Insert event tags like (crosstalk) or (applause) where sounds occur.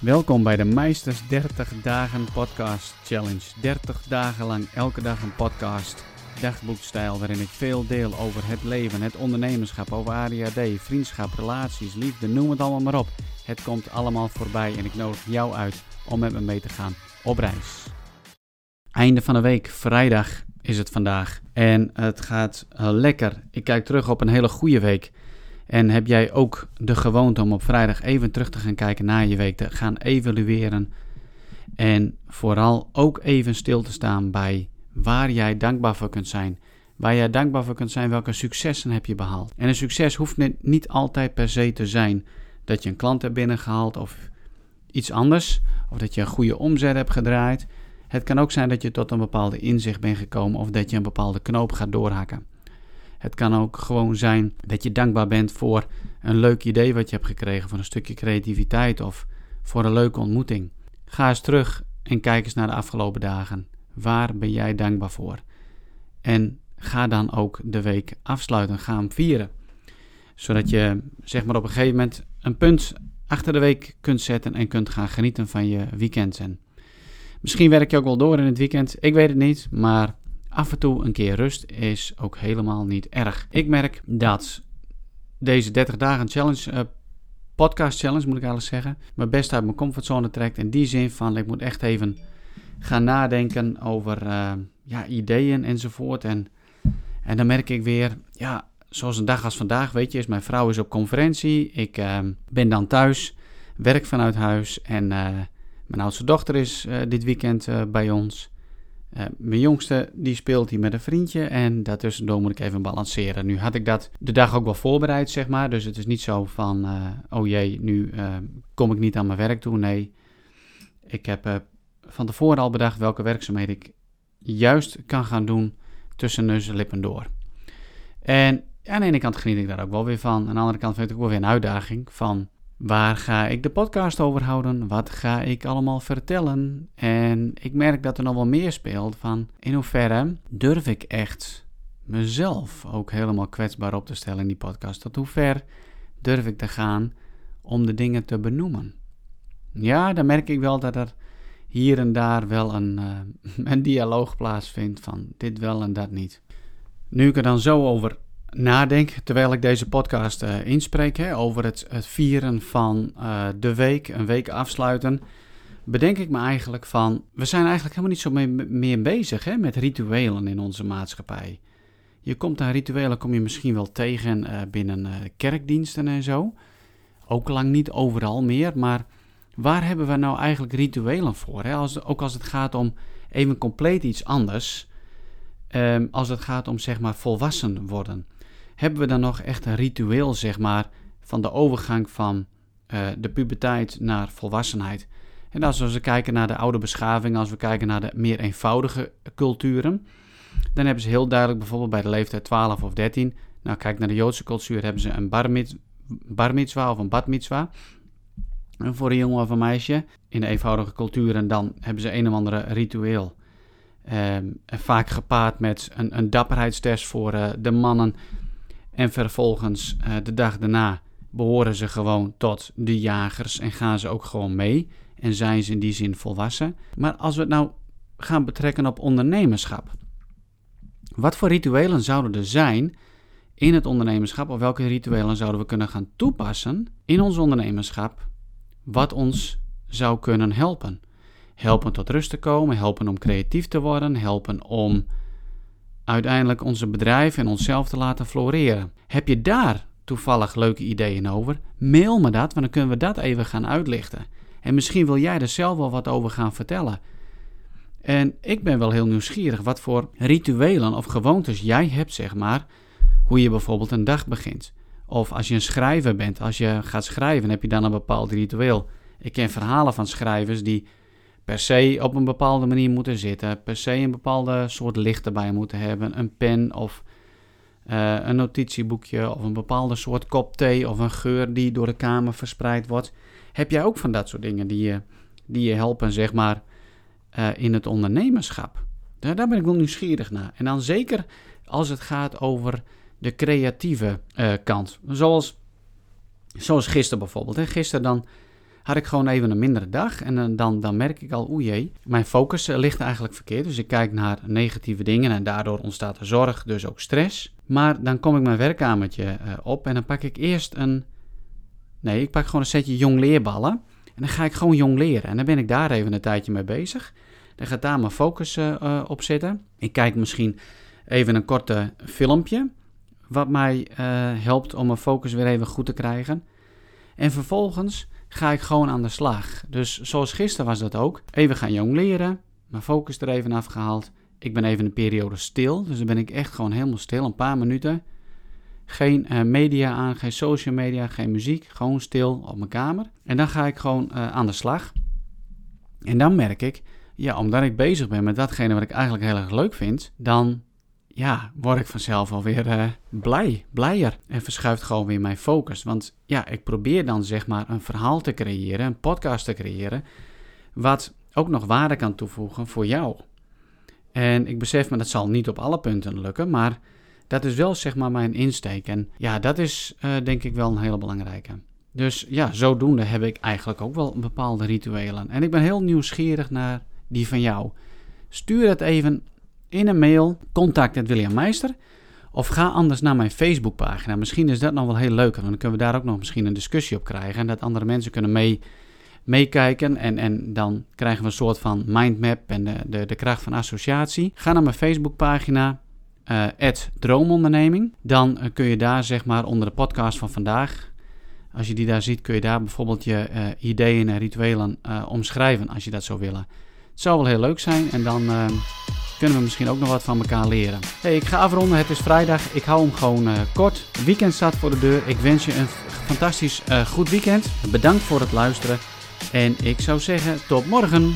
Welkom bij de Meisters 30 Dagen Podcast Challenge. 30 dagen lang elke dag een podcast, dagboekstijl waarin ik veel deel over het leven, het ondernemerschap, over ADHD, vriendschap, relaties, liefde, noem het allemaal maar op. Het komt allemaal voorbij en ik nodig jou uit om met me mee te gaan op reis. Einde van de week, vrijdag is het vandaag en het gaat uh, lekker. Ik kijk terug op een hele goede week. En heb jij ook de gewoonte om op vrijdag even terug te gaan kijken naar je week, te gaan evalueren en vooral ook even stil te staan bij waar jij dankbaar voor kunt zijn. Waar jij dankbaar voor kunt zijn, welke successen heb je behaald. En een succes hoeft niet altijd per se te zijn dat je een klant hebt binnengehaald of iets anders, of dat je een goede omzet hebt gedraaid. Het kan ook zijn dat je tot een bepaalde inzicht bent gekomen of dat je een bepaalde knoop gaat doorhakken. Het kan ook gewoon zijn dat je dankbaar bent voor een leuk idee wat je hebt gekregen, voor een stukje creativiteit of voor een leuke ontmoeting. Ga eens terug en kijk eens naar de afgelopen dagen. Waar ben jij dankbaar voor? En ga dan ook de week afsluiten, ga hem vieren. Zodat je zeg maar op een gegeven moment een punt achter de week kunt zetten en kunt gaan genieten van je weekend. En misschien werk je ook wel door in het weekend, ik weet het niet, maar Af en toe een keer rust is ook helemaal niet erg. Ik merk dat deze 30 dagen challenge, uh, podcast challenge moet ik eigenlijk zeggen, me best uit mijn comfortzone trekt. In die zin van ik moet echt even gaan nadenken over uh, ja, ideeën enzovoort. En, en dan merk ik weer, ja, zoals een dag als vandaag, weet je, is mijn vrouw is op conferentie. Ik uh, ben dan thuis, werk vanuit huis en mijn oudste dochter is dit weekend bij ons. Uh, mijn jongste die speelt hier met een vriendje en daartussendoor moet ik even balanceren. Nu had ik dat de dag ook wel voorbereid, zeg maar. Dus het is niet zo van, uh, oh jee, nu uh, kom ik niet aan mijn werk toe. Nee, ik heb van tevoren al bedacht welke werkzaamheden ik juist kan gaan doen tussen neus en lippen door. En aan de ene kant geniet ik daar ook wel weer van. Aan de andere kant vind ik het ook wel weer een uitdaging van Waar ga ik de podcast over houden? Wat ga ik allemaal vertellen? En ik merk dat er nog wel meer speelt van in hoeverre durf ik echt mezelf ook helemaal kwetsbaar op te stellen in die podcast? Tot hoe ver durf ik te gaan om de dingen te benoemen? Ja, dan merk ik wel dat er hier en daar wel een, uh, (laughs) een dialoog plaatsvindt van dit wel en dat niet. Nu ik er dan zo over nadenk terwijl ik deze podcast uh, inspreek hè, over het, het, vieren van uh, de week, een week afsluiten, bedenk ik me eigenlijk van, we zijn eigenlijk helemaal niet zo mee, meer bezig hè, met rituelen in onze maatschappij. Je komt aan rituelen, kom je misschien wel tegen uh, binnen kerkdiensten en zo. Ook lang niet overal meer, maar waar hebben we nou eigenlijk rituelen voor? Hè? Als, ook als het gaat om even compleet iets anders, um, als het gaat om zeg maar volwassen worden hebben we dan nog echt een ritueel, zeg maar, van de overgang van uh, de puberteit naar volwassenheid. En als we kijken naar de oude beschaving, als we kijken naar de meer eenvoudige culturen, dan hebben ze heel duidelijk bijvoorbeeld bij de leeftijd 12 of 13, nou kijk naar de Joodse cultuur, hebben ze een bar, mit, bar mitzwa of een bat mitzwa. Voor een jongen of een meisje in de eenvoudige culturen, dan hebben ze een of andere ritueel. Um, vaak gepaard met een, een dapperheidstest voor uh, de mannen en vervolgens uh, de dag daarna behoren ze gewoon tot de jagers en gaan ze ook gewoon mee. En zijn ze in die zin volwassen. Maar als we het nou gaan betrekken op ondernemerschap. Wat voor rituelen zouden er zijn in het ondernemerschap? Of welke rituelen zouden we kunnen gaan toepassen in ons ondernemerschap? Wat ons zou kunnen helpen. Helpen tot rust te komen, helpen om creatief te worden, helpen om uiteindelijk onze bedrijf en onszelf te laten floreren. Heb je daar toevallig leuke ideeën over? Mail me dat, want dan kunnen we dat even gaan uitlichten. En misschien wil jij er zelf wel wat over gaan vertellen. En ik ben wel heel nieuwsgierig wat voor rituelen of gewoontes jij hebt, zeg maar, hoe je bijvoorbeeld een dag begint. Of als je een schrijver bent, als je gaat schrijven, heb je dan een bepaald ritueel. Ik ken verhalen van schrijvers die per se op een bepaalde manier moeten zitten, per se een bepaalde soort licht erbij moeten hebben, een pen of uh, een notitieboekje of een bepaalde soort kop thee of een geur die door de kamer verspreid wordt. Heb jij ook van dat soort dingen die je, die je helpen, zeg maar, uh, in het ondernemerschap? Daar, ben ik wel nieuwsgierig naar. En dan zeker als het gaat over de creatieve uh, kant. Zoals, zoals gisteren bijvoorbeeld. Hè. Gisteren dan had ik gewoon even een mindere dag. En dan, dan merk ik al, oei mijn focus ligt eigenlijk verkeerd. Dus ik kijk naar negatieve dingen en daardoor ontstaat er zorg, dus ook stress. Maar dan kom ik mijn werkkamertje op en dan pak ik eerst een... Nee, ik pak gewoon een setje jongleerballen. En dan ga ik gewoon jong leren. En dan ben ik daar even een tijdje mee bezig. Dan gaat daar mijn focus op zitten. Ik kijk misschien even een korte filmpje. Wat mij helpt om mijn focus weer even goed te krijgen. En vervolgens ga ik gewoon aan de slag. Dus zoals gisteren was dat ook. Even gaan jong leren. Mijn focus er even afgehaald. Ik ben even een periode stil. Dus dan ben ik echt gewoon helemaal stil. Een paar minuten. Geen uh, media aan, geen social media, geen muziek. Gewoon stil op mijn kamer. En dan ga ik gewoon uh, aan de slag. En dan merk ik, ja, omdat ik bezig ben met datgene wat ik eigenlijk heel erg leuk vind, dan ja, word ik vanzelf alweer uh, blij, blijer. En verschuift gewoon weer mijn focus. Want ja, ik probeer dan zeg maar een verhaal te creëren, een podcast te creëren, wat ook nog waarde kan toevoegen voor jou. En ik besef me dat zal niet op alle punten lukken, maar dat is wel zeg maar mijn insteek. En ja, dat is uh, denk ik wel een hele belangrijke. Dus ja, zodoende heb ik eigenlijk ook wel bepaalde rituelen. En ik ben heel nieuwsgierig naar die van jou. Stuur het even in een mail, contact William Meister. Of ga anders naar mijn Facebookpagina. Misschien is dat nog wel heel leuk. Dan kunnen we daar ook nog misschien een discussie op krijgen. En dat andere mensen kunnen mee, meekijken. En, en dan krijgen we een soort van mindmap en de, de, de kracht van associatie. Ga naar mijn Facebookpagina. Uh, Droomonderneming. Dan uh, kun je daar zeg maar onder de podcast van vandaag. Als je die daar ziet, kun je daar bijvoorbeeld je uh, ideeën en rituelen omschrijven als je dat zou willen. Het zou wel heel leuk zijn en dan kunnen we misschien ook nog wat van elkaar leren. Hey, ik ga afronden. Het is vrijdag. Ik hou hem gewoon uh, kort. Weekend staat voor de deur. Ik wens je een fantastisch uh, goed weekend. Bedankt voor het luisteren. En ik zou zeggen, tot morgen.